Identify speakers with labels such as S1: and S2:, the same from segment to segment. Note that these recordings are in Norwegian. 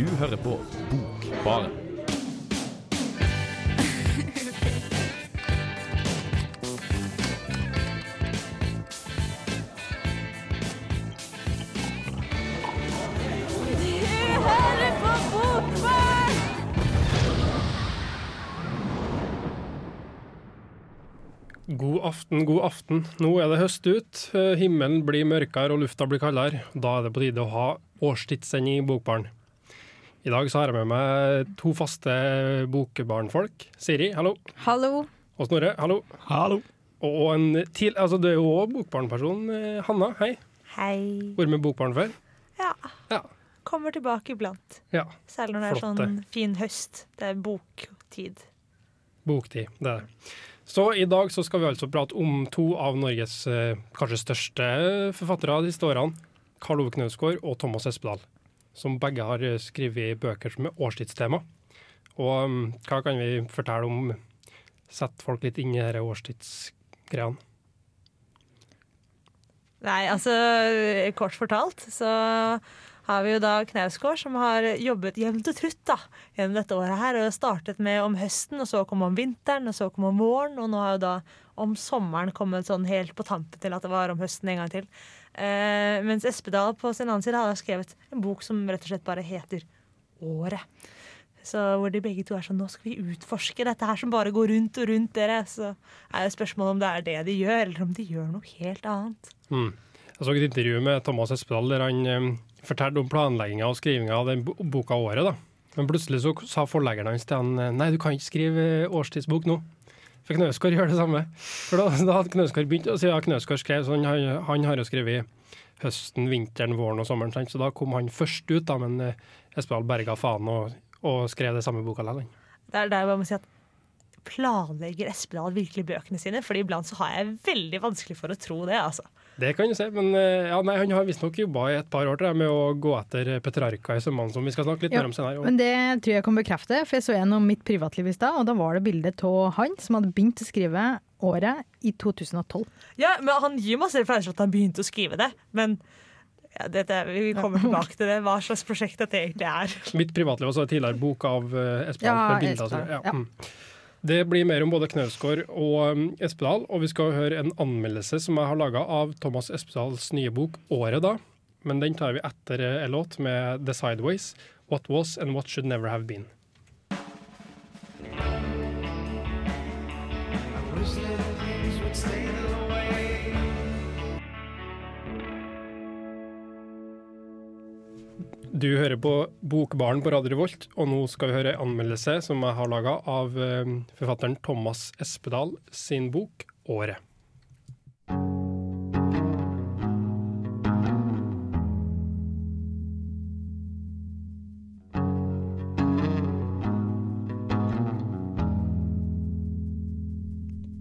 S1: Du hører på Bokbaren.
S2: God aften, god aften. Nå er det høst ut. Himmelen blir mørkere og lufta blir kaldere. Da er det på tide å ha årstidssending i Bokbaren. I dag så har jeg med meg to faste bokbarnfolk. Siri, hallo.
S3: Hallo.
S2: Og Snorre, hallo.
S1: Hallo.
S2: Og en til, altså du er jo òg bokbarnperson. eh, Hanna, hei.
S3: Hei.
S2: Vært med bokbarn før?
S3: Ja.
S2: Ja.
S3: Kommer tilbake iblant.
S2: Ja.
S3: Særlig når det er
S2: Flotte.
S3: sånn fin høst. Det er boktid.
S2: Boktid, det er det. Så i dag så skal vi altså prate om to av Norges eh, kanskje største forfattere de siste årene. Karl Ove Knausgård og Thomas Espedal. Som begge har eh, skrevet bøker som er årstidstema. Og um, hva kan vi fortelle om Sette folk litt inn i disse årstidsgreiene.
S3: Nei, altså kort fortalt så har vi jo da Knausgård som har jobbet jevnt og trutt da, gjennom dette året her. Og startet med om høsten, og så kom om vinteren, og så kom om våren. Og nå har jo da om sommeren kommet sånn helt på tampen til at det var om høsten en gang til. Eh, mens Espedal på sin annen side har skrevet en bok som rett og slett bare heter Året. Så hvor de begge to er sånn Nå skal vi utforske dette her som bare går rundt og rundt dere. Så er jo spørsmålet om det er det de gjør, eller om de gjør noe helt annet.
S2: Mm. Jeg så et intervju med Thomas Espedal der han um, fortalte om planlegginga og skrivinga av den boka Året. da. Men plutselig så sa forleggeren hans til han nei, du kan ikke skrive eh, årstidsbok nå. For Knausgård gjør det samme. For da, da hadde Knausgård begynt, å si ja, Knausgård skrev sånn, han, han har jo skrevet høsten, vinteren, våren og sommeren, sant? så da kom han først ut, da, men eh, Espedal berga faen og, og skrev det samme boka likevel.
S3: Det er der jeg bare må si at Planlegger Espedal virkelig bøkene sine? For iblant så har jeg veldig vanskelig for å tro det. altså.
S2: Det kan du se, men eh, ja, nei, han har visstnok jobba i et par år jeg, med å gå etter Petrarca i sømmene, som vi skal snakke litt
S4: Ja,
S2: mer om senere.
S4: Men det tror jeg kan bekrefte, for jeg så gjennom mitt privatliv i stad, og da var det bilde av han som hadde begynt å skrive året i 2012.
S3: Ja, men Han gir masse referanser til at han begynte å skrive det, men ja, dette, vi kommer tilbake til det, hva slags prosjekt dette egentlig er.
S2: Mitt privatliv også er tidligere bok av uh, Espedal.
S4: Ja,
S2: med bilder ja.
S4: ja.
S2: Det blir mer om både Knausgård og um, Espedal, og vi skal høre en anmeldelse som jeg har laga av Thomas Espedals nye bok 'Året', da. Men den tar vi etter eh, en låt med The Sideways, 'What Was and What Should Never Have Been'. Du hører på Bokbaren på Radio Revolt, og nå skal vi høre en anmeldelse som jeg har laga av eh, forfatteren Thomas Espedal sin bok 'Året'.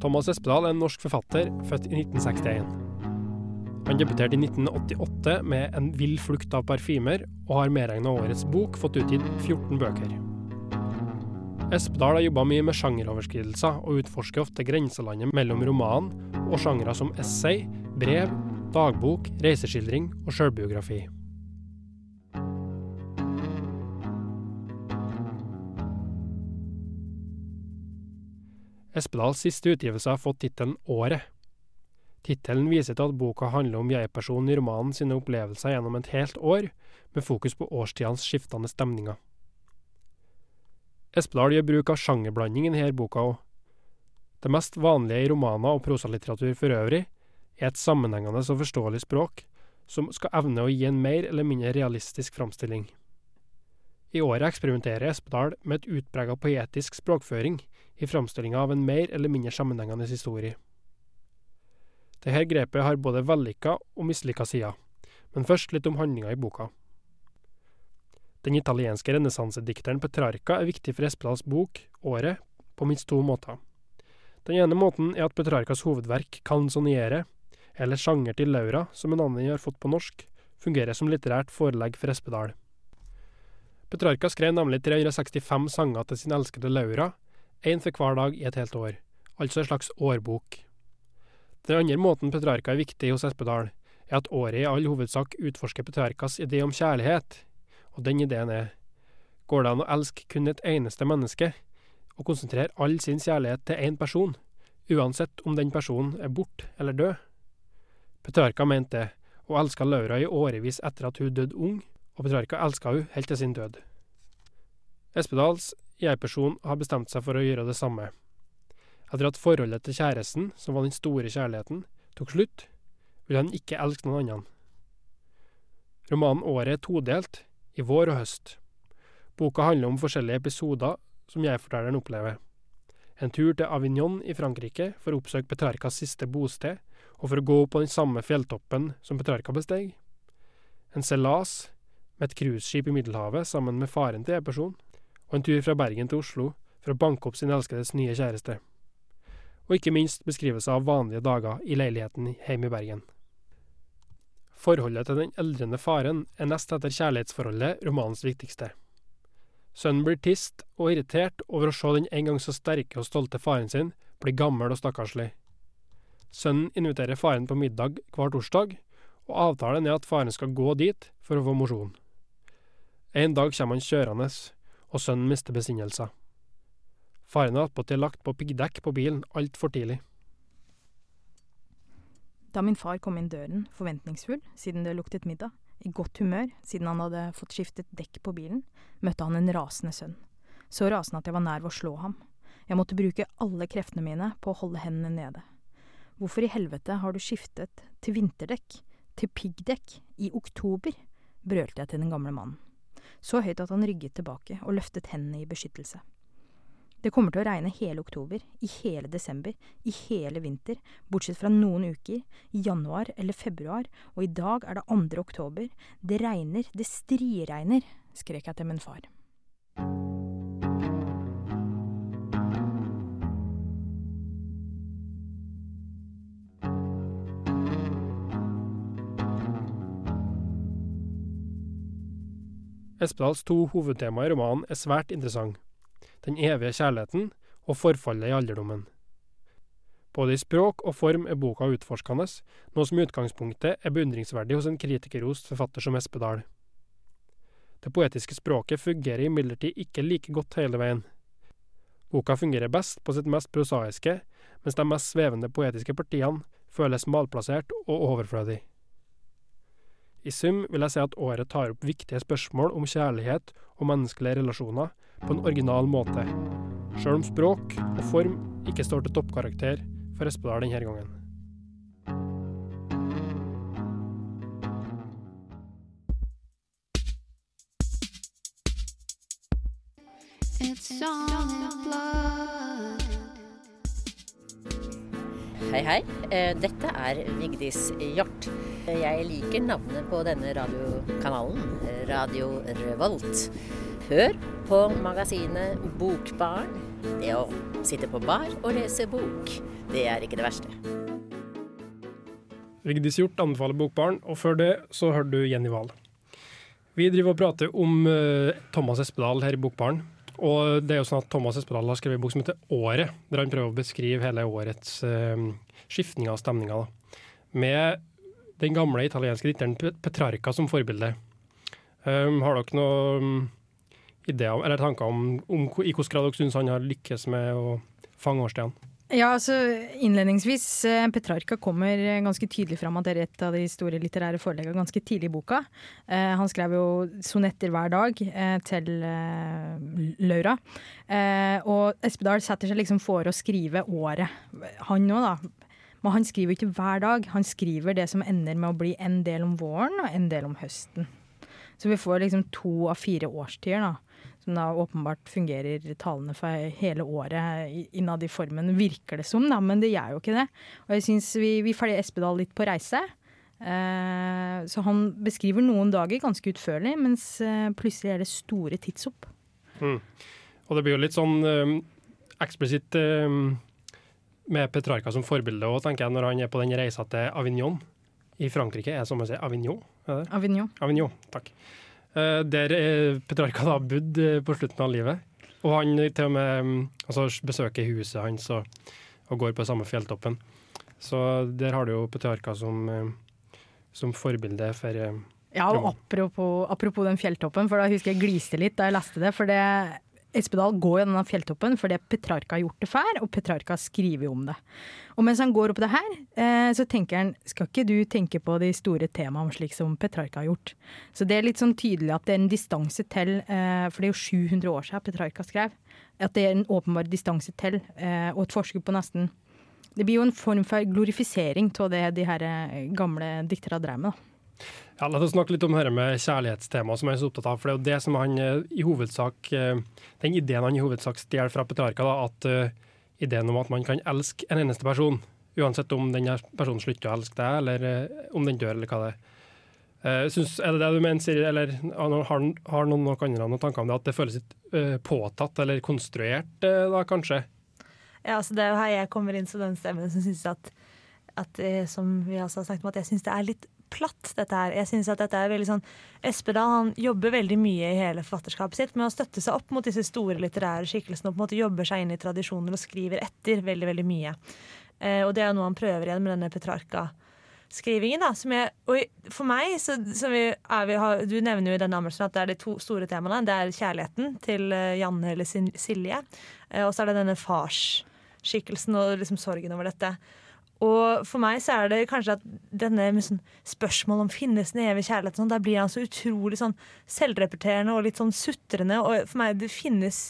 S2: Thomas Espedal er en norsk forfatter, født i 1961. Han debuterte i 1988 med En vill flukt av parfymer, og har medregna årets bok fått utgitt 14 bøker. Espedal har jobba mye med sjangeroverskridelser, og utforsker ofte grenselandet mellom roman og sjangre som essay, brev, dagbok, reiseskildring og sjølbiografi. Espedals siste utgivelse har fått tittelen Året. Tittelen viser til at boka handler om jeg-personen i romanen sine opplevelser gjennom et helt år, med fokus på årstidenes skiftende stemninger. Espedal gjør bruk av sjangerblanding i denne boka òg. Det mest vanlige i romaner og prosalitteratur for øvrig er et sammenhengende og forståelig språk som skal evne å gi en mer eller mindre realistisk framstilling. I året eksperimenterer Espedal med et utprega poetisk språkføring i framstillinga av en mer eller mindre sammenhengende historie. Dette grepet har både vellykka og mislykka sider, men først litt om handlinga i boka. Den italienske renessansedikteren Petrarca er viktig for Espedals bok, Året, på minst to måter. Den ene måten er at Petrarcas hovedverk, Canzoniere, eller Sjanger til Laura, som en annen har fått på norsk, fungerer som litterært forelegg for Espedal. Petrarca skrev nemlig 365 sanger til sin elskede Laura, én for hver dag i et helt år, altså en slags årbok. Den andre måten Petrarca er viktig hos Espedal, er at året i all hovedsak utforsker Petrarcas idé om kjærlighet, og den ideen er Går det an å elske kun et eneste menneske, og konsentrere all sin kjærlighet til én person, uansett om den personen er borte eller død? Petrarca mente det, og elska Laura i årevis etter at hun døde ung, og Petrarca elska hun helt til sin død. Espedals jeg-person har bestemt seg for å gjøre det samme. Etter at forholdet til kjæresten, som var den store kjærligheten, tok slutt, ville han ikke elske noen annen. Romanen Året er todelt, i vår og høst. Boka handler om forskjellige episoder som jeg-fortelleren opplever. En tur til Avignon i Frankrike for å oppsøke Petrarcas siste bosted, og for å gå opp på den samme fjelltoppen som Petrarca besteg. En seilas med et cruiseskip i Middelhavet sammen med faren til e-person, og en tur fra Bergen til Oslo for å banke opp sin elskedes nye kjæreste. Og ikke minst beskrivelser av vanlige dager i leiligheten hjemme i Bergen. Forholdet til den eldrende faren er nest etter kjærlighetsforholdet romanens viktigste. Sønnen blir trist og irritert over å se den en gang så sterke og stolte faren sin bli gammel og stakkarslig. Sønnen inviterer faren på middag hver torsdag, og avtalen er at faren skal gå dit for å få mosjon. En dag kommer han kjørende, og sønnen mister besinnelsen. Faren er attpåtil lagt på piggdekk på bilen altfor tidlig.
S5: Da min far kom inn døren, forventningsfull siden det luktet middag, i godt humør siden han hadde fått skiftet dekk på bilen, møtte han en rasende sønn. Så rasende at jeg var nær ved å slå ham. Jeg måtte bruke alle kreftene mine på å holde hendene nede. Hvorfor i helvete har du skiftet til vinterdekk, til piggdekk, i oktober? brølte jeg til den gamle mannen. Så høyt at han rygget tilbake og løftet hendene i beskyttelse. Det kommer til å regne hele oktober, i hele desember, i hele vinter, bortsett fra noen uker, i januar eller februar, og i dag er det andre oktober. Det regner, det striregner, skrek jeg til min far.
S2: Espedals to hovedtema i romanen er svært interessant. Den evige kjærligheten og forfallet i alderdommen. Både i språk og form er boka utforskende, noe som i utgangspunktet er beundringsverdig hos en kritikerrost forfatter som Espedal. Det poetiske språket fungerer imidlertid ikke like godt hele veien. Boka fungerer best på sitt mest prosaiske, mens de mest svevende poetiske partiene føles malplassert og overflødig. I sum vil jeg si at året tar opp viktige spørsmål om kjærlighet og menneskelige relasjoner på en original måte, sjøl om språk og form ikke står til toppkarakter for Espedal denne gangen.
S6: Hei, hei. Eh, Dette er Vigdis Hjort. Jeg liker navnet på denne radiokanalen, Radio Revolt. Hør på magasinet Bokbarn. Det å sitte på bar og lese bok, det er ikke det verste.
S2: Vigdis Hjort anbefaler Bokbarn, og før det så hørte du Jenny Wahl. Vi driver og prater om eh, Thomas Espedal her i Bokbarn. Og det er jo sånn at Thomas Espedal har skrevet en bok som heter Året, der han prøver å beskrive hele årets uh, skiftninger og stemninger. Da. Med den gamle italienske dikteren Petrarca som forbilde. Um, har dere noen ideer eller tanker om, om i hvilken grad dere syns han har lykkes med å fange årstidene?
S4: Ja, altså Innledningsvis, eh, Petrarca kommer ganske tydelig fram at det er et av de store litterære foreleggene ganske tidlig i boka. Eh, han skrev jo sonetter hver dag eh, til eh, Laura. Eh, og Espedal setter seg liksom for å skrive året. Han òg, da. Men han skriver ikke hver dag. Han skriver det som ender med å bli en del om våren og en del om høsten. Så vi får liksom to av fire årstider, da som da åpenbart fungerer talende for hele året innad i formen, virker det som, da, men det gjør jo ikke det. Og jeg syns vi, vi følger Espedal litt på reise. Eh, så han beskriver noen dager ganske utførlig, mens eh, plutselig er det store tidshopp.
S2: Mm. Og det blir jo litt sånn um, eksplisitt um, med Petrarca som forbilde òg, tenker jeg, når han er på den reisa til Avignon i Frankrike. Er det som å si Avignon?
S4: Avignon.
S2: Avignon, takk. Uh, der er Petrarca da bodd uh, på slutten av livet. Og han til og med um, altså, besøker huset hans og, og, går på samme fjelltoppen. Så der har du jo Petrarca som, som forbilde for
S5: Ja, og apropos, apropos den fjelltoppen, for da husker jeg gliste litt da jeg leste det. For det, Espedal går jo denne fjelltoppen fordi Petrarca har gjort det før, og Petrarca skriver jo om det. Og mens han går opp det her, eh, så tenker han skal ikke du tenke på de store temaene slik som Petrarca har gjort. Så det er litt sånn tydelig at det er en distanse til, eh, for det er jo 700 år siden Petrarca skrev, at det er en åpenbar distanse til, eh, og et forskudd på nesten Det blir jo en form for glorifisering av det de her gamle dikterne drev med. da.
S2: Ja, La oss snakke litt om dette med kjærlighetstema, som jeg er så opptatt av. For det er jo det som han eh, i hovedsak eh, Den ideen han i hovedsak stjeler fra Petrarca, da, at uh, ideen om at man kan elske en eneste person, uansett om den personen slutter å elske deg, eller uh, om den dør, eller hva det er. Uh, synes, er det det du mener, Siri, eller har, har noen nok andre noen tanker om det? At det føles litt påtatt eller konstruert, da kanskje?
S3: Ja, altså Det er jo her jeg kommer inn som den stemmen som syns at, at, som vi også har snakket om, at jeg syns det er litt platt, dette her. Jeg synes at dette er veldig sånn Espedal han jobber veldig mye i hele forfatterskapet sitt med å støtte seg opp mot disse store litterære skikkelsene og på en måte jobber seg inn i tradisjoner og skriver etter veldig, veldig mye. Eh, og det er noe han prøver igjen med denne Petrarca-skrivingen. da, som jeg, og For meg, så, så vi, vi har, du nevner jo i denne anmeldelsen at det er de to store temaene. Det er kjærligheten til uh, Janne eller Silje, eh, og så er det denne farsskikkelsen og liksom sorgen over dette. Og for meg så er det kanskje at denne sånn spørsmålet om finnes den evige kjærlighet, sånn, der blir han så utrolig sånn selvrepeterende og litt sånn sutrende. Og for meg det finnes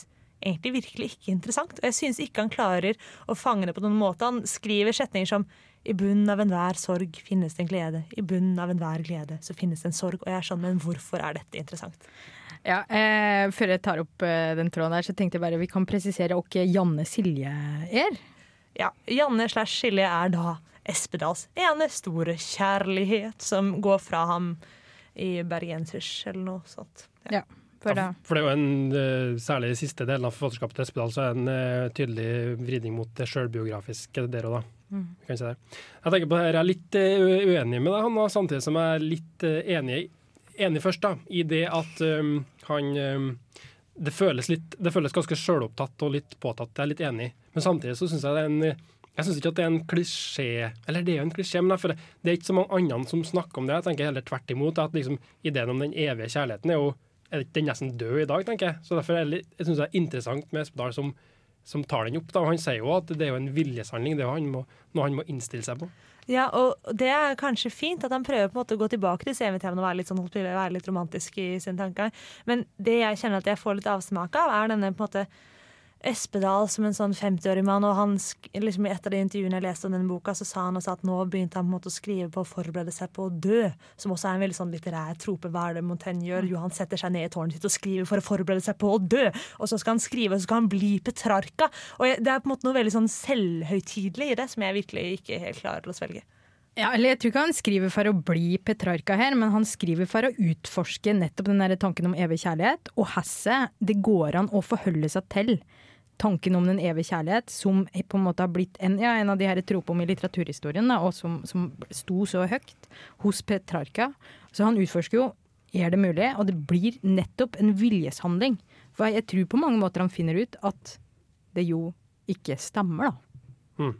S3: egentlig virkelig ikke interessant. Og jeg syns ikke han klarer å fange det på noen måte. Han skriver setninger som i bunnen av enhver sorg finnes det en glede. I bunnen av enhver glede så finnes det en sorg. Og jeg er sånn, men hvorfor er dette interessant?
S5: Ja, eh, Før jeg tar opp eh, den tråden der, så tenkte jeg bare vi kan presisere hvem Janne Silje er.
S3: Ja, Janne slash Silje er da Espedals ene store kjærlighet som går fra ham i bergensers eller noe sånt.
S5: Ja. ja for,
S2: ja, for, det er jo en, uh, særlig i siste delen av forfatterskapet til Espedal, så er det en uh, tydelig vridning mot det sjølbiografiske der og da. Mm. Si jeg tenker på det her, jeg er litt uh, uenig med deg, han, samtidig som jeg er litt enig, enig først da, i det at um, han um, det føles, litt, det føles ganske sjølopptatt og litt påtatt. Jeg er litt enig. Men samtidig så syns jeg det er en jeg syns ikke at det er en klisjé Eller det er jo en klisjé, men jeg det er ikke så mange andre som snakker om det. Jeg tenker heller tvert imot. At liksom, ideen om den evige kjærligheten er jo er den nesten død i dag, tenker jeg. Så derfor er det, jeg synes det er interessant med Espedal som, som, tar den opp. Da. Han sier jo at det er jo en viljeshandling, det er må, noe han må innstille seg på.
S3: Ja, og det er kanskje fint at han prøver på en måte å gå tilbake til CV-temaene og være litt, sånn, være litt romantisk i sine tanker. Men det jeg kjenner at jeg får litt avsmak av, er denne på en måte Espedal som en sånn 50-årig mann. og han, liksom I et av de intervjuene jeg leste om denne boka, så sa han også at nå begynte han på en måte å skrive på å forberede seg på å dø. Som også er en veldig sånn litterær trope. Hva er det Montaigne gjør? Jo, han setter seg ned i tårnet sitt og skriver for å forberede seg på å dø. Og så skal han skrive, og så skal han bli Petrarca. Og Det er på en måte noe veldig sånn selvhøytidelig i det, som jeg virkelig ikke helt klarer å svelge.
S5: Ja, eller Jeg tror ikke han skriver for å bli Petrarca her, men han skriver for å utforske nettopp den der tanken om evig kjærlighet. Og hasset det går an å forholde seg til tanken om den evige kjærlighet, som på en måte har blitt en, ja, en av de her tropene i litteraturhistorien, da, og som, som, sto så høyt hos Petrarca. Så han utforsker jo er det mulig, og det blir nettopp en viljeshandling. For jeg tror på mange måter han finner ut at det jo ikke stemmer, da.
S2: Mm.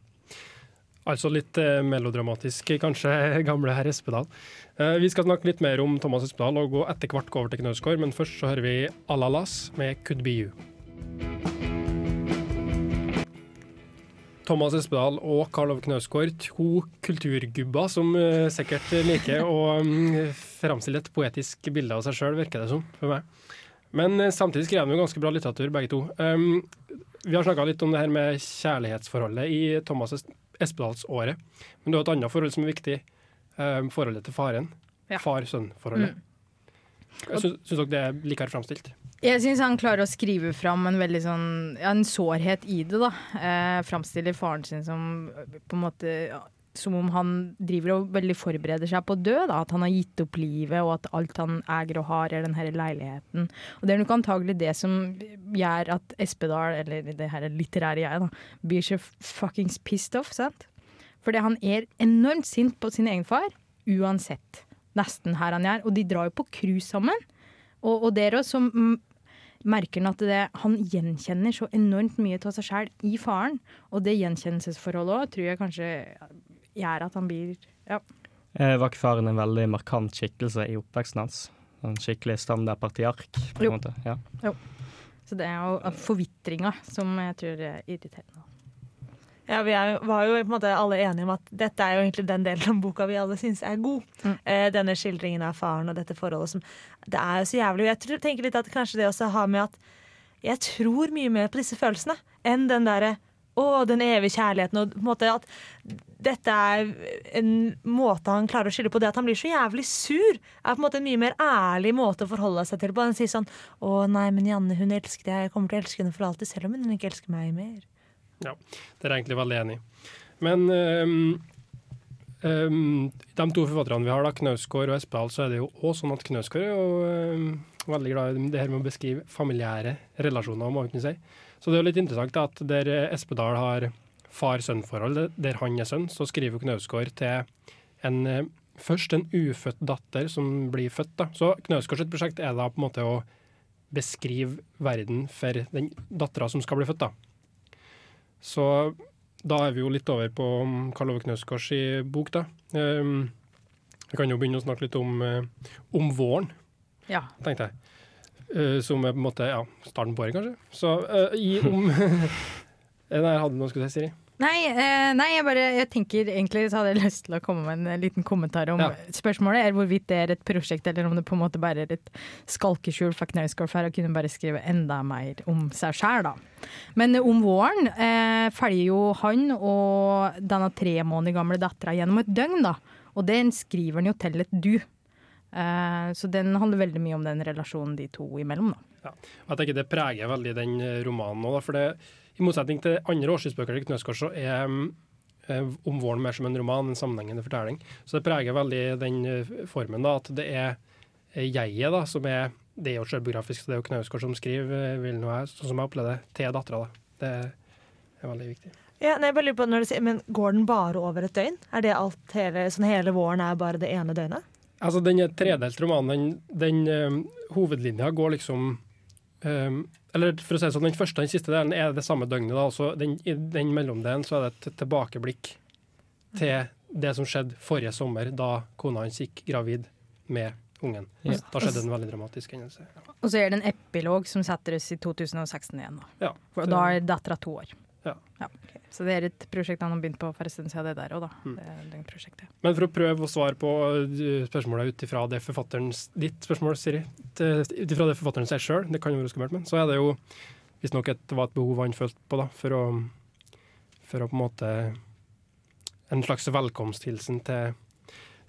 S2: Altså litt eh, melodramatisk, kanskje, gamle herr Espedal. Eh, vi skal snakke litt mer om Thomas Espedal og gå etter hvert over til Knausgård, men først så hører vi Alalas med Could Be You. Thomas Espedal og Karl Ove Knausgård, to kulturgubber som uh, sikkert liker å um, framstille et poetisk bilde av seg sjøl, virker det som for meg. Men uh, samtidig skrev de jo ganske bra litteratur, begge to. Um, vi har snakka litt om det her med kjærlighetsforholdet i Thomas Espedals året. Men det er et annet forhold som er viktig. Um, forholdet til faren. Ja. Far-sønn-forholdet. Mm. Syns dere det er likere framstilt?
S5: Jeg syns han klarer å skrive fram en veldig sånn ja, en sårhet i det. da. Eh, Framstiller faren sin som på en måte ja, som om han driver og veldig forbereder seg på å dø. Da. At han har gitt opp livet, og at alt han eier og har, er denne leiligheten. Og Det er nok antagelig det som gjør at Espedal, eller det her litterære jeg, da, blir så fuckings pissed off. sant? Fordi han er enormt sint på sin egen far, uansett. Nesten her han er. Og de drar jo på cruise sammen. Og, og der også, som merker han at det, han gjenkjenner så enormt mye av seg sjæl i faren. Og det gjenkjennelsesforholdet òg tror jeg kanskje gjør at han blir ja.
S7: Eh, var ikke faren en veldig markant skikkelse i oppveksten hans? En skikkelig standardpartiark? på
S5: Jo.
S7: en måte. Ja.
S5: Så det er jo forvitringa som jeg tror er irriterende.
S3: Ja, Vi er, var jo på en måte alle enige om at dette er jo egentlig den delen av boka vi alle syns er god.
S5: Mm.
S3: Eh, denne skildringen av faren og dette forholdet som Det er jo så jævlig. Jeg tror, tenker litt at kanskje det også har med at jeg tror mye mer på disse følelsene enn den derre å, den evige kjærligheten og på en måte at dette er en måte han klarer å skylde på. Det at han blir så jævlig sur, er på en måte en mye mer ærlig måte å forholde seg til på. Han sier sånn 'Å nei, men Janne, hun elsker deg. Jeg kommer til å elske henne for alltid, selv om hun ikke elsker meg mer'.
S2: Det er jeg egentlig veldig enig i. Men um, um, de to forfatterne vi har, da, Knausgård og Espedal, så er det jo også sånn at Knausgård er jo um, veldig glad i det her med å beskrive familiære relasjoner, må man si. Så det er jo litt interessant at der eh, Espedal har far-sønn-forhold, der han er sønn, så skriver Knausgård til en eh, først en ufødt datter som blir født. da. Så Knausgårds prosjekt er da på en måte å beskrive verden for den dattera som skal bli født. da. Så da er vi jo litt over på Karl Ove Knausgårds bok, da. Um, vi kan jo begynne å snakke litt om, eh, om våren,
S5: Ja.
S2: tenkte jeg. Eh, som er på en måte ja, starten på året, kanskje. Så eh, i om Nei, jeg hadde noe skulle si, Siri?
S5: Nei, eh, nei jeg bare jeg tenker egentlig så hadde jeg lyst til å komme med en eh, liten kommentar om
S2: Ja.
S5: spørsmålet er hvorvidt det er et prosjekt, eller om det på en måte bare er et skalkeskjul for Knausgård for å kunne bare skrive enda mer om seg sjæl, da. Men om våren eh, følger jo han og denne tre måneder gamle dattera gjennom et døgn, da. Og den skriver han jo til et du. Eh, så den handler veldig mye om den relasjonen de to imellom, da.
S2: Jeg tenker Det preger veldig den eh, romanen òg. For det, i motsetning til andre årstidsbøker til Knausgård, så er eh, om våren mer som en roman, en sammenhengende fortelling. Så det preger veldig den eh, formen, da, at det er eh, jeget da, som er Det er jo selvbiografisk, så det er jo Knausgård som skriver, vil nå jeg, sånn som jeg opplevde det, til dattera. Det er veldig viktig.
S3: Ja, nei, jeg bare lurer på når du sier, Men Går den bare over et døgn? Er det alt hele, sånn hele våren er bare det ene døgnet?
S2: Altså, den er tredelt romanen. Den, den uh, hovedlinja går liksom eh, Eller for å si det sånn, den første og den siste delen er det samme døgnet. da, også den, I den mellomdelen så er det et tilbakeblikk til det som skjedde forrige sommer, da kona hans gikk gravid med ungen.
S7: Ja.
S2: Da skjedde en veldig dramatisk hendelse.
S5: Og så er det en epilog som setter oss i 2016 igjen, da.
S2: Ja,
S5: For
S2: det-
S5: da er dattera to år.
S2: Ja.
S5: Så det er et prosjekt han har begynt på for en stund siden, det der òg, da.
S2: Mm.
S5: Det, det.
S2: Men for å prøve å svare på uh, spørsmålet ut ifra det forfatteren Ditt spørsmål, Siri. til- Ut ifra det forfatteren sier sjøl, det kan jo være skummelt, men så er det jo visstnok et, var et behov han følte på da, for å, for å på en måte En slags velkomsthilsen til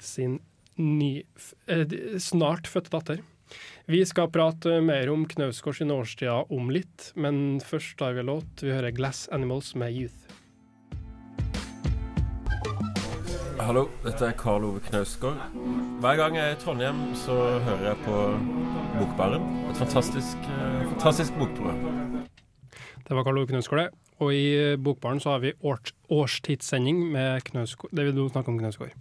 S2: sin ny, eh, snart fødte datter. Vi skal prate mer om Knausgård sine årstider om litt, men først tar vi låt. Vi hører Glass Animals med Youth.
S8: Hallo, dette er Karl Ove Knausgård. Hver gang jeg er i Trondheim, så hører jeg på Bokbaren. Et fantastisk, eh, fantastisk bokprogram.
S2: Det var Karl Ove Knausgård, det. Og i eh, Bokbaren så har vi års, årstidssending med Knausgård. Det vil du snakke om Knausgård.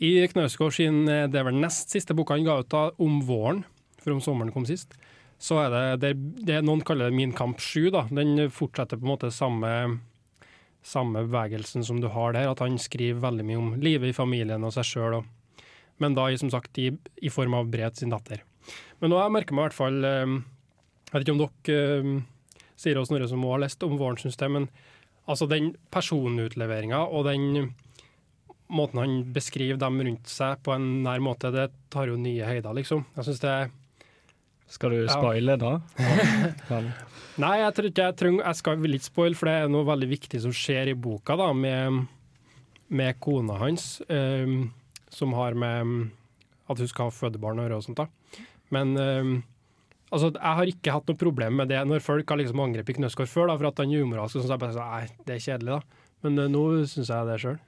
S2: I Knausgård sin, eh, det er vel nest siste boka han ga ut da, om våren, for om sommeren kom sist, så er det, det, det noen kaller det Min kamp 7, da. Den fortsetter på en måte samme, samme bevegelsen som du har der, at han skriver veldig mye om livet i familien og seg sjøl, men da som sagt i, i form av brev til sin datter. Men nå har jeg merka meg i hvert fall eh, Jeg vet ikke om dere sier Siri og Snorre som også har lest om våren, syns jeg, men altså den personutleveringa og den måten han beskriver dem rundt seg på en nær måte, det tar jo nye høyder, liksom. Jeg synes det er
S7: Skal du
S2: Ja.
S7: spoile da? Kan-
S2: Nei, jeg tror ikke jeg trenger Jeg skal vil ikke spoile, for det er noe veldig viktig som skjer i boka, da, med, med kona hans, um, som har med at hun skal ha fødebarn og sånt. da. Men um, altså, jeg har ikke hatt noe problem med det når folk har liksom angrepet Knausgård før, da, for at han er umoralsk. sånn, så jeg bare sånn, Nei, det er kjedelig, da. Men uh, nå syns jeg det sjøl,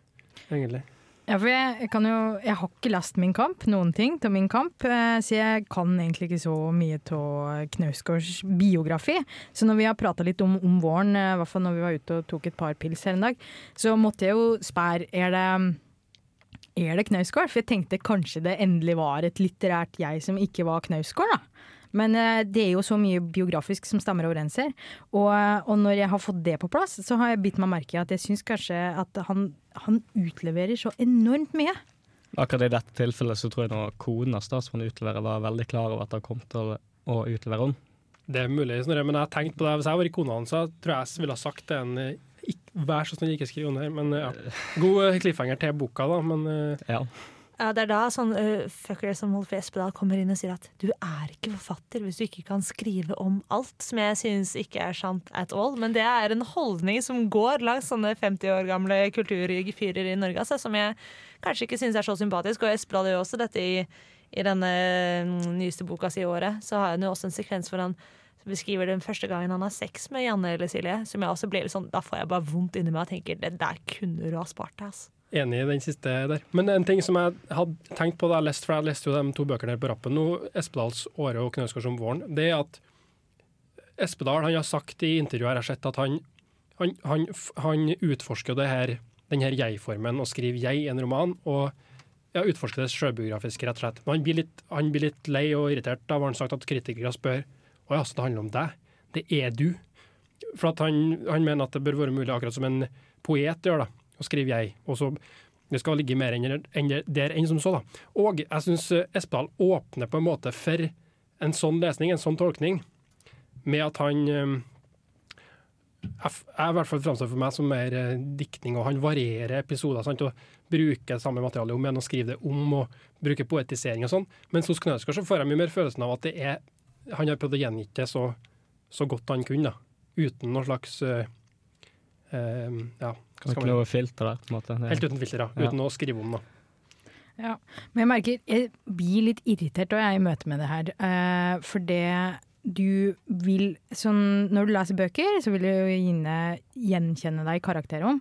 S2: egentlig.
S5: Ja, for jeg, kan jo Jeg har ikke lest Min kamp, noen ting til Min kamp, eh, så jeg kan egentlig ikke så mye av Knausgårds biografi. Så når vi har prata litt om, om våren, eh, i hvert fall når vi var ute og tok et par pils her en dag, så måtte jeg jo spørre er det er det Knausgård? For jeg tenkte kanskje det endelig var et litterært jeg som ikke var Knausgård, da. Men eh, det er jo så mye biografisk som stemmer overens her. Og, og når jeg har fått det på plass, så har jeg bitt meg merke i at jeg syns kanskje at han, han utleverer så enormt mye.
S7: Akkurat i dette tilfellet så tror jeg nå kona statsråden utleverer, var veldig klar over at det kom til å, å utlevere henne.
S2: Det er mulig, Snorre, men jeg har tenkt på det. Hvis jeg var i kona hans, så tror jeg jeg ville ha sagt til en eh, Vær så snill, ikke skriv under. Men eh, ja. God eh, cliffhanger til boka, da. Men eh,
S7: Ja.
S3: Ja, det er da sånn uh, fucker som Wolf Espedal kommer inn og sier at du er ikke forfatter hvis du ikke kan skrive om alt, som jeg synes ikke er sant at all. Men det er en holdning som går langs sånne 50 år gamle kulturfyrer i Norge, altså, som jeg kanskje ikke synes er så sympatisk. Og Espedal gjør også dette i, i denne mm, nyeste boka si i året. Så har han jo også en sekvens hvor han beskriver den første gangen han har sex med Janne eller Silje. Som jeg også blir litt sånn, Da får jeg bare vondt inni meg og tenker det der kunne du ha spart deg. Altså.
S2: Enig i den siste der. Men en ting som jeg hadde tenkt på da jeg leste, for jeg leste jo de to bøkene her på rappen nå, Espedals 'Åre' og 'Knausgårds om våren', det er at Espedal han har sagt i intervjuer jeg har sett, at han, han, han, han utforsker det her, den her jeg-formen og skriver 'jeg' i en roman. og ja, utforsker det sjølbiografiske, rett og slett. Men han blir, litt, han blir litt lei og irritert. Da har han sagt at kritikere spør å ja, det handler om deg. Det er du. For at han, han mener at det bør være mulig, akkurat som en poet gjør, da, å skriver jeg. Og så det skal ligge mer enn der enn som så, da. Og jeg syns Espedal åpner på en måte for en sånn lesning, en sånn tolkning, med at han eh, jeg i hvert fall framstår for meg som mer eh, diktning, og han varierer episoder. Sant? og Bruker samme materiale om igjen og skriver det om, og bruker poetisering og sånn. Mens hos Knausgård så får jeg mye mer følelsen av at det er, han har prøvd å gjengitt det så, så godt han kunne, da. Uten noe slags eh, eh, Ja, hva skal
S7: ikke
S2: man
S7: noe filter der. på en måte.
S2: Helt uten filter, ja.
S7: Ja.
S2: Uten å skrive om, det.
S4: Ja, men jeg merker jeg blir litt irritert og jeg er i møte med det her. Uh, for det du vil sånn, Når du leser bøker, så vil du gjerne gjenkjenne deg i karakterer om.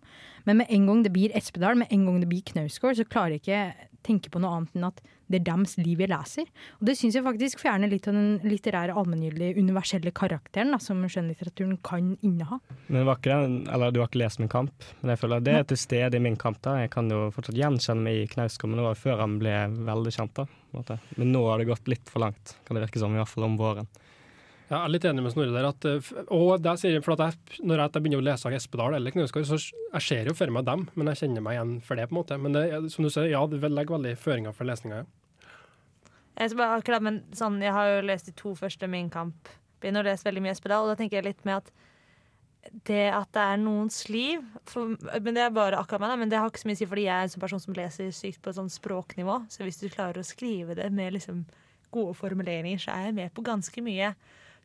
S4: Men med en gang det blir Espedal, med en gang det blir Knausgård, så klarer jeg ikke tenke på noe annet enn at det er deres liv jeg leser. Og det syns jeg faktisk fjerner litt av den litterære, allmenngyldige, universelle karakteren da, som skjønnlitteraturen kan inneha.
S7: Men var ikke eller du har ikke lest Min kamp, men jeg føler det er til stede i Min kamp. da. Jeg kan jo fortsatt gjenkjenne meg i Knausgård, men det var før han ble veldig kjent. da. på en måte. Men nå har det gått litt for langt, kan det virke som, i hvert fall om våren.
S2: Ja, jeg er litt enig med Snorre der. At, eh, og der sier jeg, for at jeg, Når jeg begynner å lese av Espedal eller Knausgård, så jeg ser jo for meg dem, men jeg kjenner meg igjen for det. på en måte. Men det, som du sier, ja, det legger veldig føringer for lesninga. Ja.
S3: Jeg, akkurat, men sånn, jeg har jo lest de to første Min Kamp. Begynner å lese veldig mye Espedal, og da tenker jeg litt med at det at det er noens liv for, Men det er bare akkurat meg, da, men det har ikke så mye å si fordi jeg er en sånn person som leser sykt på et sånn språknivå. Så hvis du klarer å skrive det med liksom gode formuleringer, så er jeg med på ganske mye.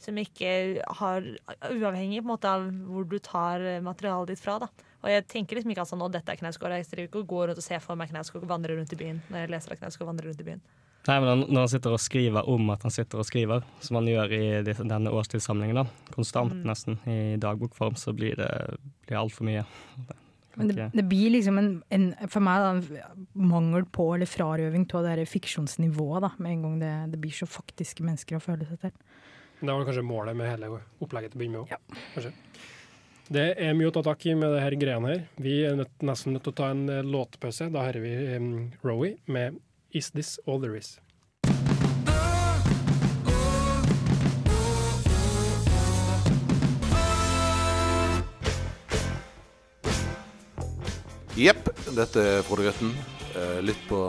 S3: Som ikke har Uavhengig på en måte av hvor du tar materialet ditt fra. da Og jeg tenker liksom ikke at nå dette er Knausgård. Jeg driver ikke og går rundt og ser for meg Knausgård vandre rundt i byen. Når jeg leser av Knausgård vandre rundt i byen
S7: Nei, men han, Når han sitter og skriver om at han sitter og skriver, som han gjør i denne årstidssamlingen, da, konstant
S3: Mm.
S7: nesten, i dagbokform, så blir det blir altfor mye.
S4: Men det, det blir liksom en, en for meg da, en mangel på eller frarøving av det her fiksjonsnivået, da, med en gang det, det blir så faktiske mennesker å føle seg til.
S2: Det var kanskje målet med hele opplegget til å begynne med òg. Kanskje. Det er mye å ta tak i med det her greiene her. Vi er nødt, nesten nødt til å ta en eh, låtpause. Da hører vi um, Rowie med 'Is This All There Is'.
S9: Jepp, dette er Frode Grøtten. Eh, Lytt på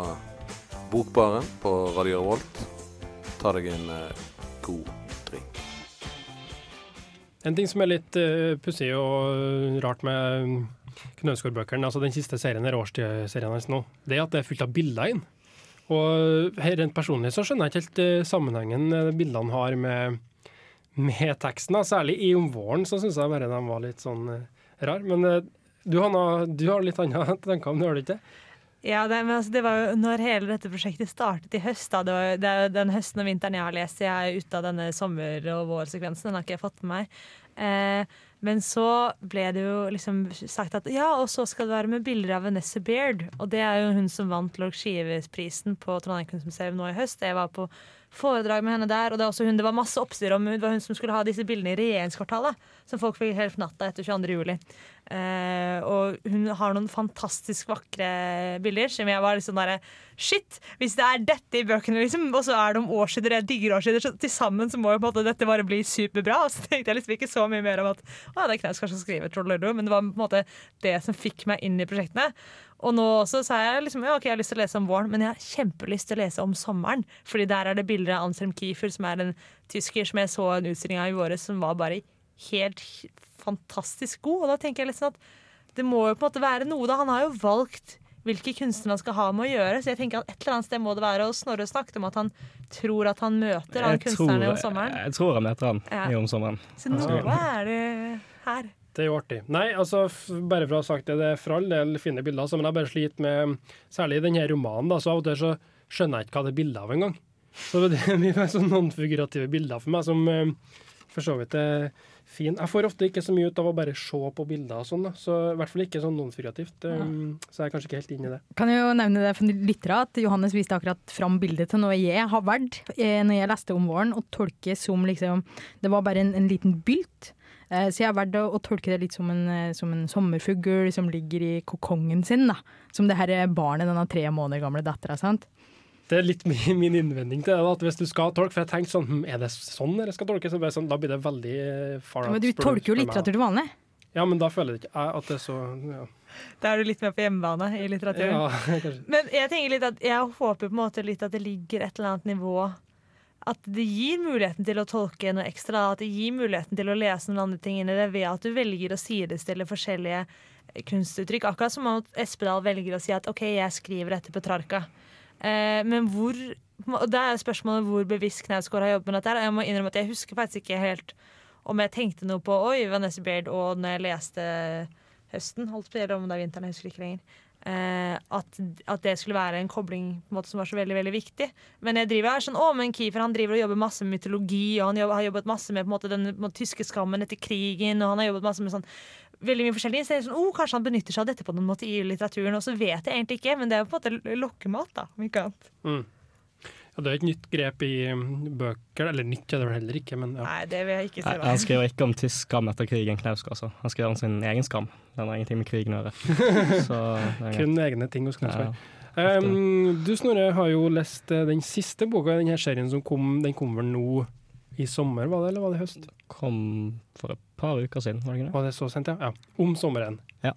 S9: Bokbaren på Radio Revolt. Ta deg en eh, god drink.
S2: En ting som er litt uh, pussig og rart med Knausgård-bøkene, altså den siste serien her, årstidserien hans nå, det er at det er fullt av bilder inn. Og rent personlig så skjønner jeg ikke helt uh, sammenhengen uh, bildene har med, med teksten. Særlig i Om våren så syns jeg bare de var litt sånn rar. Men du, Hanna, du har litt andre tanker om det, har du ikke?
S3: Ja, det, men altså, det var jo når hele dette prosjektet startet i høst. Da. Det, var, det er jo den høsten og vinteren jeg har lest. Jeg er ute av denne sommer- og vårsekvensen. Den har ikke jeg fått med meg. Eh, men så ble det jo liksom sagt at ja, og så skal det være med bilder av Vanessa Baird. Og det er jo hun som vant Lorg Skives-prisen på Trondheim kunstmuseum nå i høst. Jeg var på foredrag med henne der, og det, hun, det var masse oppstyr om hun, det var hun som skulle ha disse bildene i regjeringskvartalet. Som folk fikk helt natta etter 22. juli. Eh, og hun har noen fantastisk vakre bilder som jeg var liksom derre Shit! Hvis det er dette i bøkene, liksom, og så er det om årsider, jeg digger årsider, så til sammen så må jo på en måte dette bare bli superbra. Og så tenkte jeg liksom ikke så mye mer om at å, det er Knaus kanskje å skrive Trollordo, men det var på en måte det som fikk meg inn i prosjektene. Og nå også så er jeg liksom, ja, ok, jeg har lyst til å lese om våren, men jeg har kjempelyst til å lese om sommeren. Fordi der er det bilder av Anselm Kiefer, som er en tysker som jeg så en utstilling av i våres, som var bare helt fantastisk god. Og da tenker jeg liksom at det må jo på en måte være noe, da. Han har jo valgt hvilke kunstnere han skal ha med å gjøre. Så jeg tenker at et eller annet sted må det være. Og Snorre snakket om at han tror at han møter han kunstnerne om sommeren.
S7: Jeg tror han møter han
S3: Ja.
S7: i om sommeren.
S3: Så noe er det her.
S2: Det er jo artig. Nei, altså, bare for å ha sagt det, det er for all del fine bilder, altså, men jeg har bare slitt med Særlig i denne romanen, da, så av og til så skjønner jeg ikke hva det er bilde av engang. Så det er mye sånn non-figurative bilder for meg som eh, for så vidt er fin. Jeg får ofte ikke så mye ut av å bare se på bilder og sånn, så i hvert fall ikke sånn nonfigurativt. Um, ja. så jeg er kanskje ikke helt inn i det.
S5: Kan jeg jo nevne det for lyttere at Johannes viste akkurat fram bildet til noe jeg har valgt eh, når jeg leste om våren, og tolker som liksom Det var bare en, en liten bylt. Eh, Så jeg har valgt å, tolke det litt som en, eh, som en sommerfugl som ligger i kokongen sin. da. Som det her barnet, denne tre måneder gamle dattera.
S2: Det er litt min, min innvending til det. at Hvis du skal tolke For jeg tenkte sånn hm, Er det sånn jeg skal tolke? Så bare Sånn, da blir det veldig eh, far out.
S5: Men du tolker jo litteratur til vanlig.
S2: Ja, men da føler jeg ikke jeg at det er så ja.
S3: Da er du litt mer på hjemmebane i litteraturen.
S2: Ja, kanskje.
S3: Men jeg tenker litt at jeg håper på en måte litt at det ligger et eller annet nivå At det gir muligheten til å tolke noe ekstra. At det gir muligheten til å lese noen andre ting inn i det ved at du velger å sidestille forskjellige kunstuttrykk. Akkurat som at Espedal velger å si at OK, jeg skriver dette Petrarca. Eh, men hvor og Da er spørsmålet hvor bevisst Knausgård har jobbet med dette. Jeg må innrømme at jeg husker faktisk ikke helt om jeg tenkte noe på Oi, Vanessa Baird og når jeg leste høsten, holdt på eller om det er vinteren, jeg husker ikke lenger. Uh, at, at det skulle være en kobling på en måte som var så veldig veldig viktig. Men jeg driver her sånn, å, men Kiefer han driver og jobber masse med mytologi, og han jobber, har jobbet masse med på en måte, den på en måte, tyske skammen etter krigen, og han har jobbet masse med sånn veldig mye forskjellig. Så jeg er sånn, oh, kanskje han benytter seg av dette på noen måte i litteraturen, og så vet jeg egentlig ikke, men det er jo på en måte lokkemat, da, om ikke annet.
S2: Mm. Ja, det er et nytt grep i um, bøker, eller nytt er det vel heller ikke, men ja.
S3: Nei, det vil jeg ikke si.
S7: Nei, Han skriver ikke om tysk skam etter krigen, Knausgård. Altså. Han skriver om sin egen skam. Den har ingenting med krigen å gjøre.
S2: Kun egne ting hos Knausgård.
S7: Ja.
S2: Um, du Snorre har jo lest eh, den siste boka i denne serien som kom, den kom vel nå i sommer, var det, eller var det høst?
S7: Kom for et par uker siden, var det ikke det?
S2: Var det så sent, ja? ja. Om sommeren.
S7: Ja.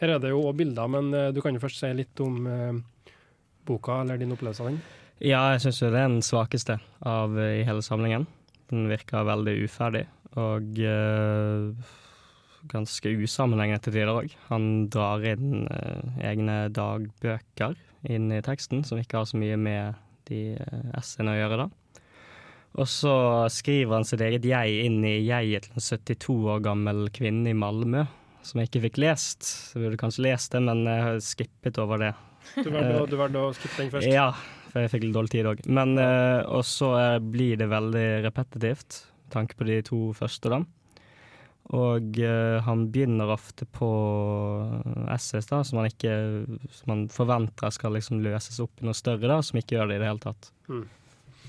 S2: Her er det jo også bilder, men eh, du kan jo først si litt om eh, boka, eller din opplevelse av den.
S7: Ja, jeg syns det er den svakeste av eh, i hele samlingen. Den virker veldig uferdig og eh, ganske usammenhengende til tider òg. Han drar inn eh, egne dagbøker inn i teksten, som ikke har så mye med de uh, essayene å gjøre, da. Og så skriver han sitt eget jeg inn i jeget til en 72 år gammel kvinne i Malmö, som jeg ikke fikk lest. Jeg burde kanskje lest det, men jeg har skippet over det.
S2: Du valgte, å- du skippe den først.
S7: Ja, for jeg fikk litt dårlig tid òg. Men uh, Og så eh, blir det veldig repetitivt, med tanke på de to første, da. Og uh, han begynner ofte på essays da, som han, ikke Som han forventer skal liksom løses opp i noe større, da, som ikke gjør det i det hele tatt.
S2: Mm.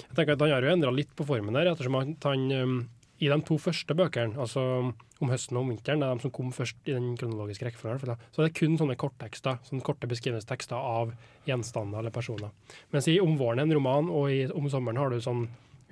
S2: Jeg tenker at Han har jo endra litt på formen der, ettersom at han um, i de to første bøkene, altså om høsten og om vinteren, det er de som kom først i den kronologiske rekkefølgen, så det er kun sånne korttekster, sånne korte beskrivelsestekster av gjenstander eller personer. Mens i Om våren en roman, og i Om sommeren har du sånn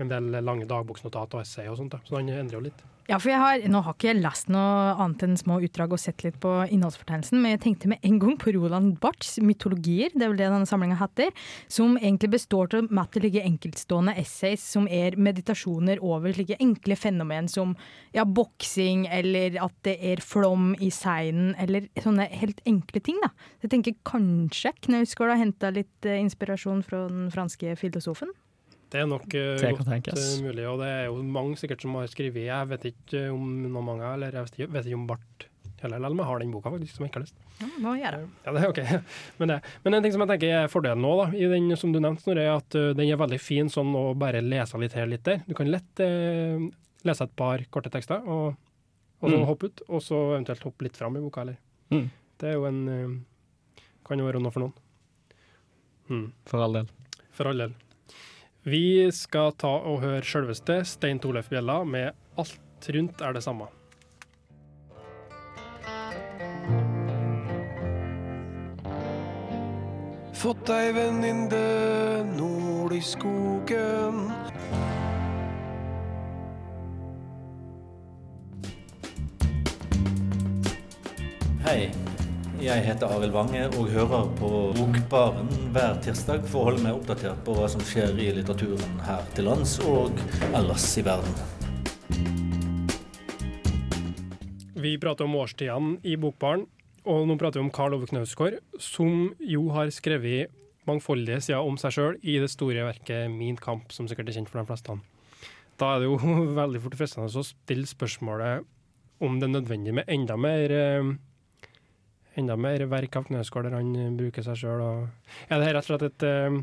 S2: en del lange dagboksnotat og essay og sånt. da, Så han endrer jo litt.
S5: Ja, for jeg har, Nå har ikke jeg lest noe annet enn små utdrag og sett litt på innholdsfortegnelsen, men jeg tenkte med en gang på Roland Barths mytologier, det er vel det denne samlinga heter, som egentlig består av ligger enkeltstående essays som er meditasjoner over slike enkle fenomen som ja, boksing, eller at det er flom i seinen, eller sånne helt enkle ting. da. Så jeg tenker kanskje Knausgård har henta litt eh, inspirasjon fra den franske filosofen?
S2: Det er nok eh,
S7: Det
S2: godt
S7: tenkes.
S2: eh, mulig, og det er jo mange sikkert som har skrevet Jeg vet ikke om noen mange, eller jeg vet ikke, om Bart heller, eller om jeg har den boka faktisk, som jeg ikke har lest.
S5: Ja, må gjøre.
S2: Ja, det er ok. Men, det. Men en ting som jeg tenker er fordelen nå, da, i den som du nevnte, Snorre, er at uh, den er veldig fin sånn å bare lese litt her litt der. Du kan lett uh, lese et par korte tekster, og, og så
S7: Mm.
S2: hoppe ut, og så eventuelt hoppe litt fram i boka, eller.
S7: Mm.
S2: Det er jo en uh, Kan jo være noe for noen. Mm.
S7: For all del.
S2: For all del. Vi skal ta og høre sjølveste Stein Torleif Bjella med 'Alt rundt er det samme'.
S10: Fått ei venninne nord i skogen.
S11: Hei jeg heter Arild Wange og hører på Bokbaren hver tirsdag for å holde meg oppdatert på hva som skjer i litteraturen her til lands og ellers i verden.
S2: Vi prater om årstidene i Bokbaren, og nå prater vi om Karl Ove Knausgård, som jo har skrevet mangfoldige sider om seg sjøl i det store verket Min kamp, som sikkert er kjent for de fleste. Da er det jo veldig fort fristende å stille spørsmålet om det er nødvendig med enda mer eh, enda mer verk av Knausgård der han bruker seg sjøl. Er det her rett og slett et uh,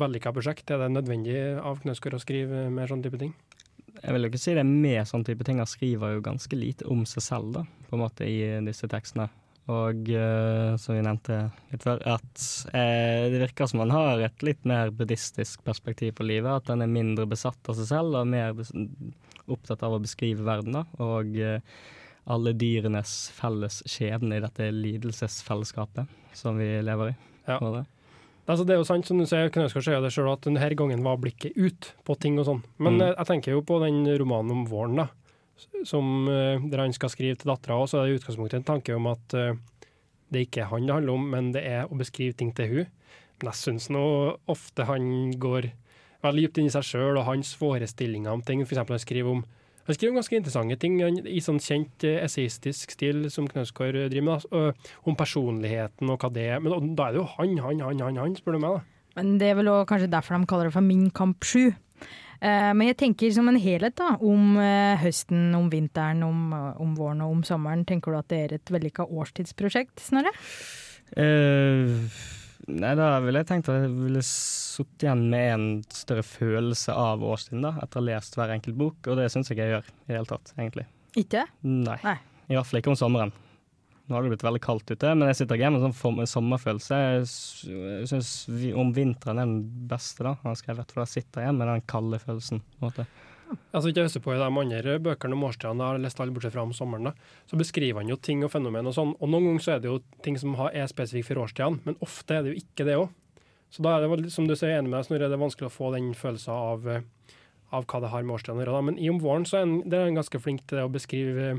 S2: vellykka prosjekt? Er det nødvendig av Knausgård å skrive mer sånn type ting?
S7: Jeg vil jo ikke si det er mer sånn type ting. Han skriver jo ganske lite om seg selv, da, på en måte, i disse tekstene. Og uh, som vi nevnte litt før, at uh, det virker som han har et litt mer buddhistisk perspektiv på livet. At han er mindre besatt av seg selv og mer opptatt av å beskrive verden. da, og uh, alle dyrenes felles skjebne i dette lidelsesfellesskapet som vi lever i.
S2: Ja. Altså, det er jo sant, som du sier, Knausgård sier det selv, at denne gangen var blikket ut på ting og sånn. Men mm. jeg tenker jo på den romanen om våren, da, som, eh, der han skal skrive til dattera òg, så er det i utgangspunktet en tanke om at uh, det ikke er han det handler om, men det er å beskrive ting til hun. Men jeg syns nå ofte han går veldig dypt inn i seg sjøl og hans forestillinger om ting. For eksempel han skriver om han skriver ganske interessante ting i sånn kjent eh, essayistisk stil som Knausgård driver med, altså, om personligheten og hva det er. Men da er det jo han, han, han, han, han spør du meg. da.
S4: Men Det er vel også kanskje derfor de kaller det for Min kamp 7. Eh, men jeg tenker som en helhet, da, om eh, høsten, om vinteren, om, om, våren og om sommeren. Tenker du at det er et vellykka årstidsprosjekt, Snorre?
S7: Uh, nei, da ville jeg tenkt at jeg ville sittet igjen med en større følelse av årstiden, da, etter å ha lest hver enkelt bok, og det syns jeg jeg gjør i det hele tatt, egentlig.
S4: Ikke?
S7: Nei. Nei. I hvert fall ikke om sommeren. Nå har det blitt veldig kaldt ute, men jeg sitter ikke igjen med sånn sommerfølelse. Jeg syns om vinteren er den beste, da, har skrevet, for da sitter jeg igjen med den kalde følelsen. på en måte.
S2: Altså ikke jeg på I de andre bøkene om årstidene, har lest alle bortsett fra om sommeren, da, så beskriver han jo ting og fenomen og sånn. Og noen ganger så er det jo ting som er spesifikt for årstidene, men ofte er det jo ikke det òg. Så da er det, som du sier, enig med deg, Snorre, det er vanskelig å få den følelsen av, eh, av hva det har med årstidene å gjøre. Men i om våren så er han, er han ganske flink til det å beskrive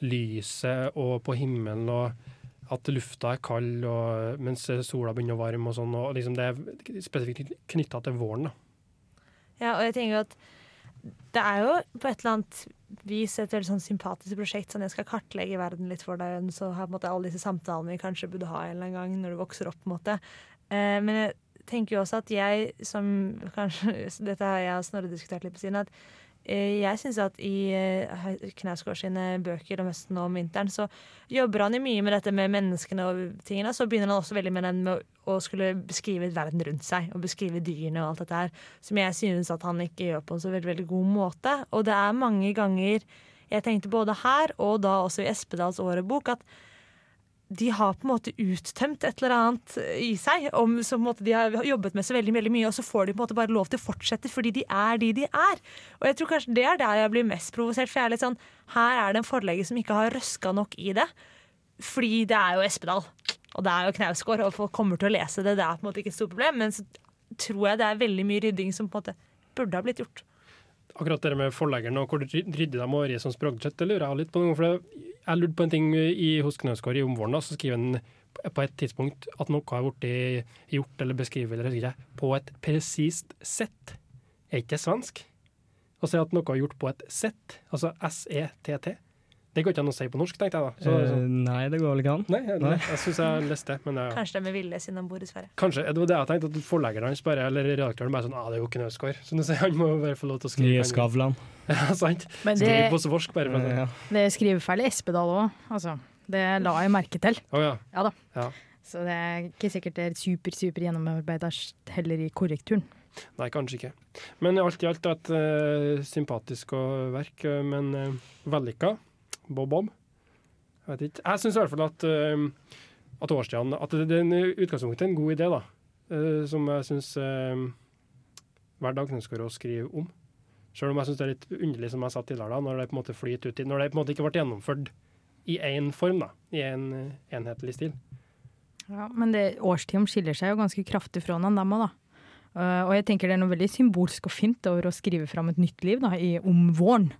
S2: lyset og på himmelen og at lufta er kald og, mens sola begynner å varme og sånn. og liksom Det er spesifikt knytta til våren. da.
S3: Ja, og jeg tenker at det er jo på et eller annet vis et veldig sånn sympatisk prosjekt. sånn Jeg skal kartlegge verden litt for deg. Så har på en måte alle disse samtalene vi kanskje burde ha en eller annen gang når du vokser opp. på en måte. Eh, men jeg tenker jo også at jeg som kanskje Dette har jeg og Snorre diskutert litt på siden. at jeg syns at i uh, Knausgård sine bøker om høsten og om vinteren, så jobber han jo mye med dette med menneskene og tingene. Så begynner han også veldig med den med å skulle beskrive verden rundt seg, og beskrive dyrene og alt dette her, som jeg synes at han ikke gjør på en så veldig, veldig god måte. Og det er mange ganger jeg tenkte både her og da også i Espedals årebok at de har på en måte uttømt et eller annet i seg om, som de har jobbet med så veldig, veldig mye, og så får de på en måte bare lov til å fortsette fordi de er de de er. Og jeg tror kanskje det er der jeg blir mest provosert, for jeg er litt sånn Her er det en forlegger som ikke har røska nok i det. Fordi det er jo Espedal, og det er jo Knausgård, og folk kommer til å lese det. Det er på en måte ikke et stort problem, men så tror jeg det er veldig mye rydding som på en måte burde ha blitt gjort.
S2: Akkurat det med forleggeren og hvor ryddig de må være som språkbudsjett, det lurer jeg litt på. For jeg lurte på en ting i, hos Knausgård i omvåren. Så skriver han på et tidspunkt at noe har blitt gjort eller beskrevet eller på et presist sett. Er ikke det svensk? Å si at noe er gjort på et sett, altså S-E-T-T. Det går ikke an å si på norsk, tenkte jeg da.
S7: Så. Eh, nei, det går vel ikke an.
S2: Nei, nei, nei. jeg syns jeg leste det. Men, ja.
S3: Kanskje de er ville siden de bor i Sverige.
S2: Kanskje. Det var det jeg tenkte, at forleggeren hans bare, eller redaktøren bare sånn ah, det er jo ikke Knausgård. Så han må bare få lov til å skrive.
S7: Nye Skavlan.
S2: ja, sant.
S4: Men
S2: det, Skriv på svorsk, bare. Men,
S4: ja. Det er skrivefeil i Espedal òg, altså. Det la jeg merke til.
S2: Oh, ja.
S4: ja da.
S2: Ja.
S4: Så det er ikke sikkert det er super, super gjennomarbeida heller i korrekturen.
S2: Nei, kanskje ikke. Men alt i alt et uh, sympatisk verk, uh, men uh, vellykka. Bob-Bob. Jeg vet ikke. Jeg syns i hvert fall at, uh, at årstidene At det, det er utgangspunktet en god idé, da. Uh, som jeg syns uh, hver dag ønsker å skrive om. Selv om jeg syns det er litt underlig, som jeg sa tidligere, da, når det på en måte flyter ut i, Når det på en måte ikke ble gjennomført i én form, da. I en enhetlig stil.
S5: Ja, men det, årstiden skiller seg jo ganske kraftig fra hverandre, dem òg, da. Uh, og jeg tenker det er noe veldig symbolsk og fint over å skrive fram et nytt liv da, i, om våren,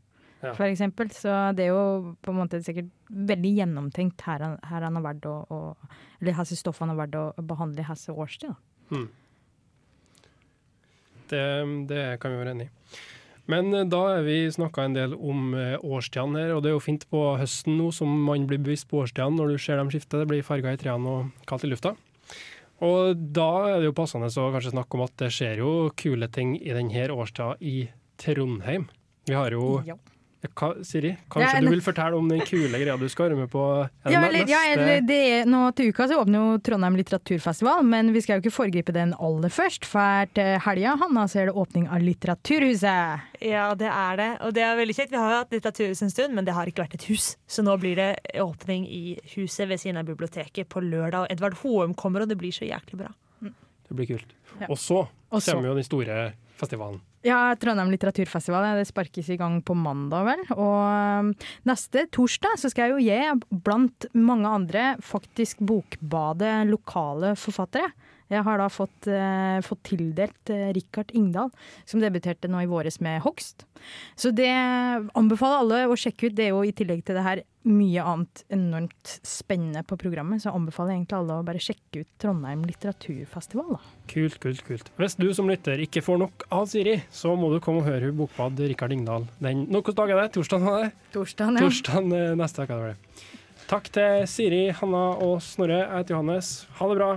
S2: Ja.
S5: for eksempel. Så det er jo på en måte sikkert veldig gjennomtenkt her, han- her han har vært å, å Eller hvilke stoff han har vært å behandle i hvilken årstid.
S2: Hmm. Det, det kan vi være enig i. Men eh, da er vi snakka en del om eh, årstidene her, og det er jo fint på høsten nå som man blir bevisst på årstidene når du ser dem skifte. Det blir farger i trærne og kaldt i lufta. Og da er det jo passende å kanskje snakke om at det skjer jo kule ting i denne årstida i Trondheim. Vi har jo
S5: Ja.
S2: Hva, Siri, kanskje
S5: Ja,
S2: du vil fortelle om den kule greia du skal være med på? Er
S5: Ja, eller, ja, eller det er, nå til uka så åpner jo Trondheim litteraturfestival, men vi skal jo ikke foregripe den aller først. For til helga Hanna, så er det åpning av Litteraturhuset.
S3: Ja, det er det. Og det er veldig kjekt. Vi har jo hatt Litteraturhuset en stund, men det har ikke vært et hus. Så nå blir det åpning i huset ved siden av biblioteket på lørdag. Og Edvard Hoem kommer, og det blir så jæklig bra.
S2: Det blir kult.
S5: Ja.
S2: Og så- kommer jo den store festivalen.
S5: Ja, Trondheim litteraturfestival. Det sparkes i gang på mandag, vel. Og um, neste torsdag så skal jeg jo jeg, blant mange andre, faktisk bokbade lokale forfattere. Jeg har da fått, eh, fått tildelt eh, Rikard Ingdal, som debuterte nå i våres med Hogst. Så det anbefaler alle å sjekke ut. Det er jo i tillegg til det her mye annet enormt spennende på programmet, så jeg anbefaler egentlig alle å bare sjekke ut Trondheim litteraturfestival. da.
S2: Kult, kult, kult. Hvis du som lytter ikke får nok av Siri, så må du komme og høre Bokbad Rikard Ingdal. Den, hvilken dag er det? Torsdag? er det?
S5: Torsdagen, ja.
S2: Torsdagen eh, neste uke. er det vel. Takk til Siri, Hanna og Snorre. Jeg heter Johannes. Ha det bra.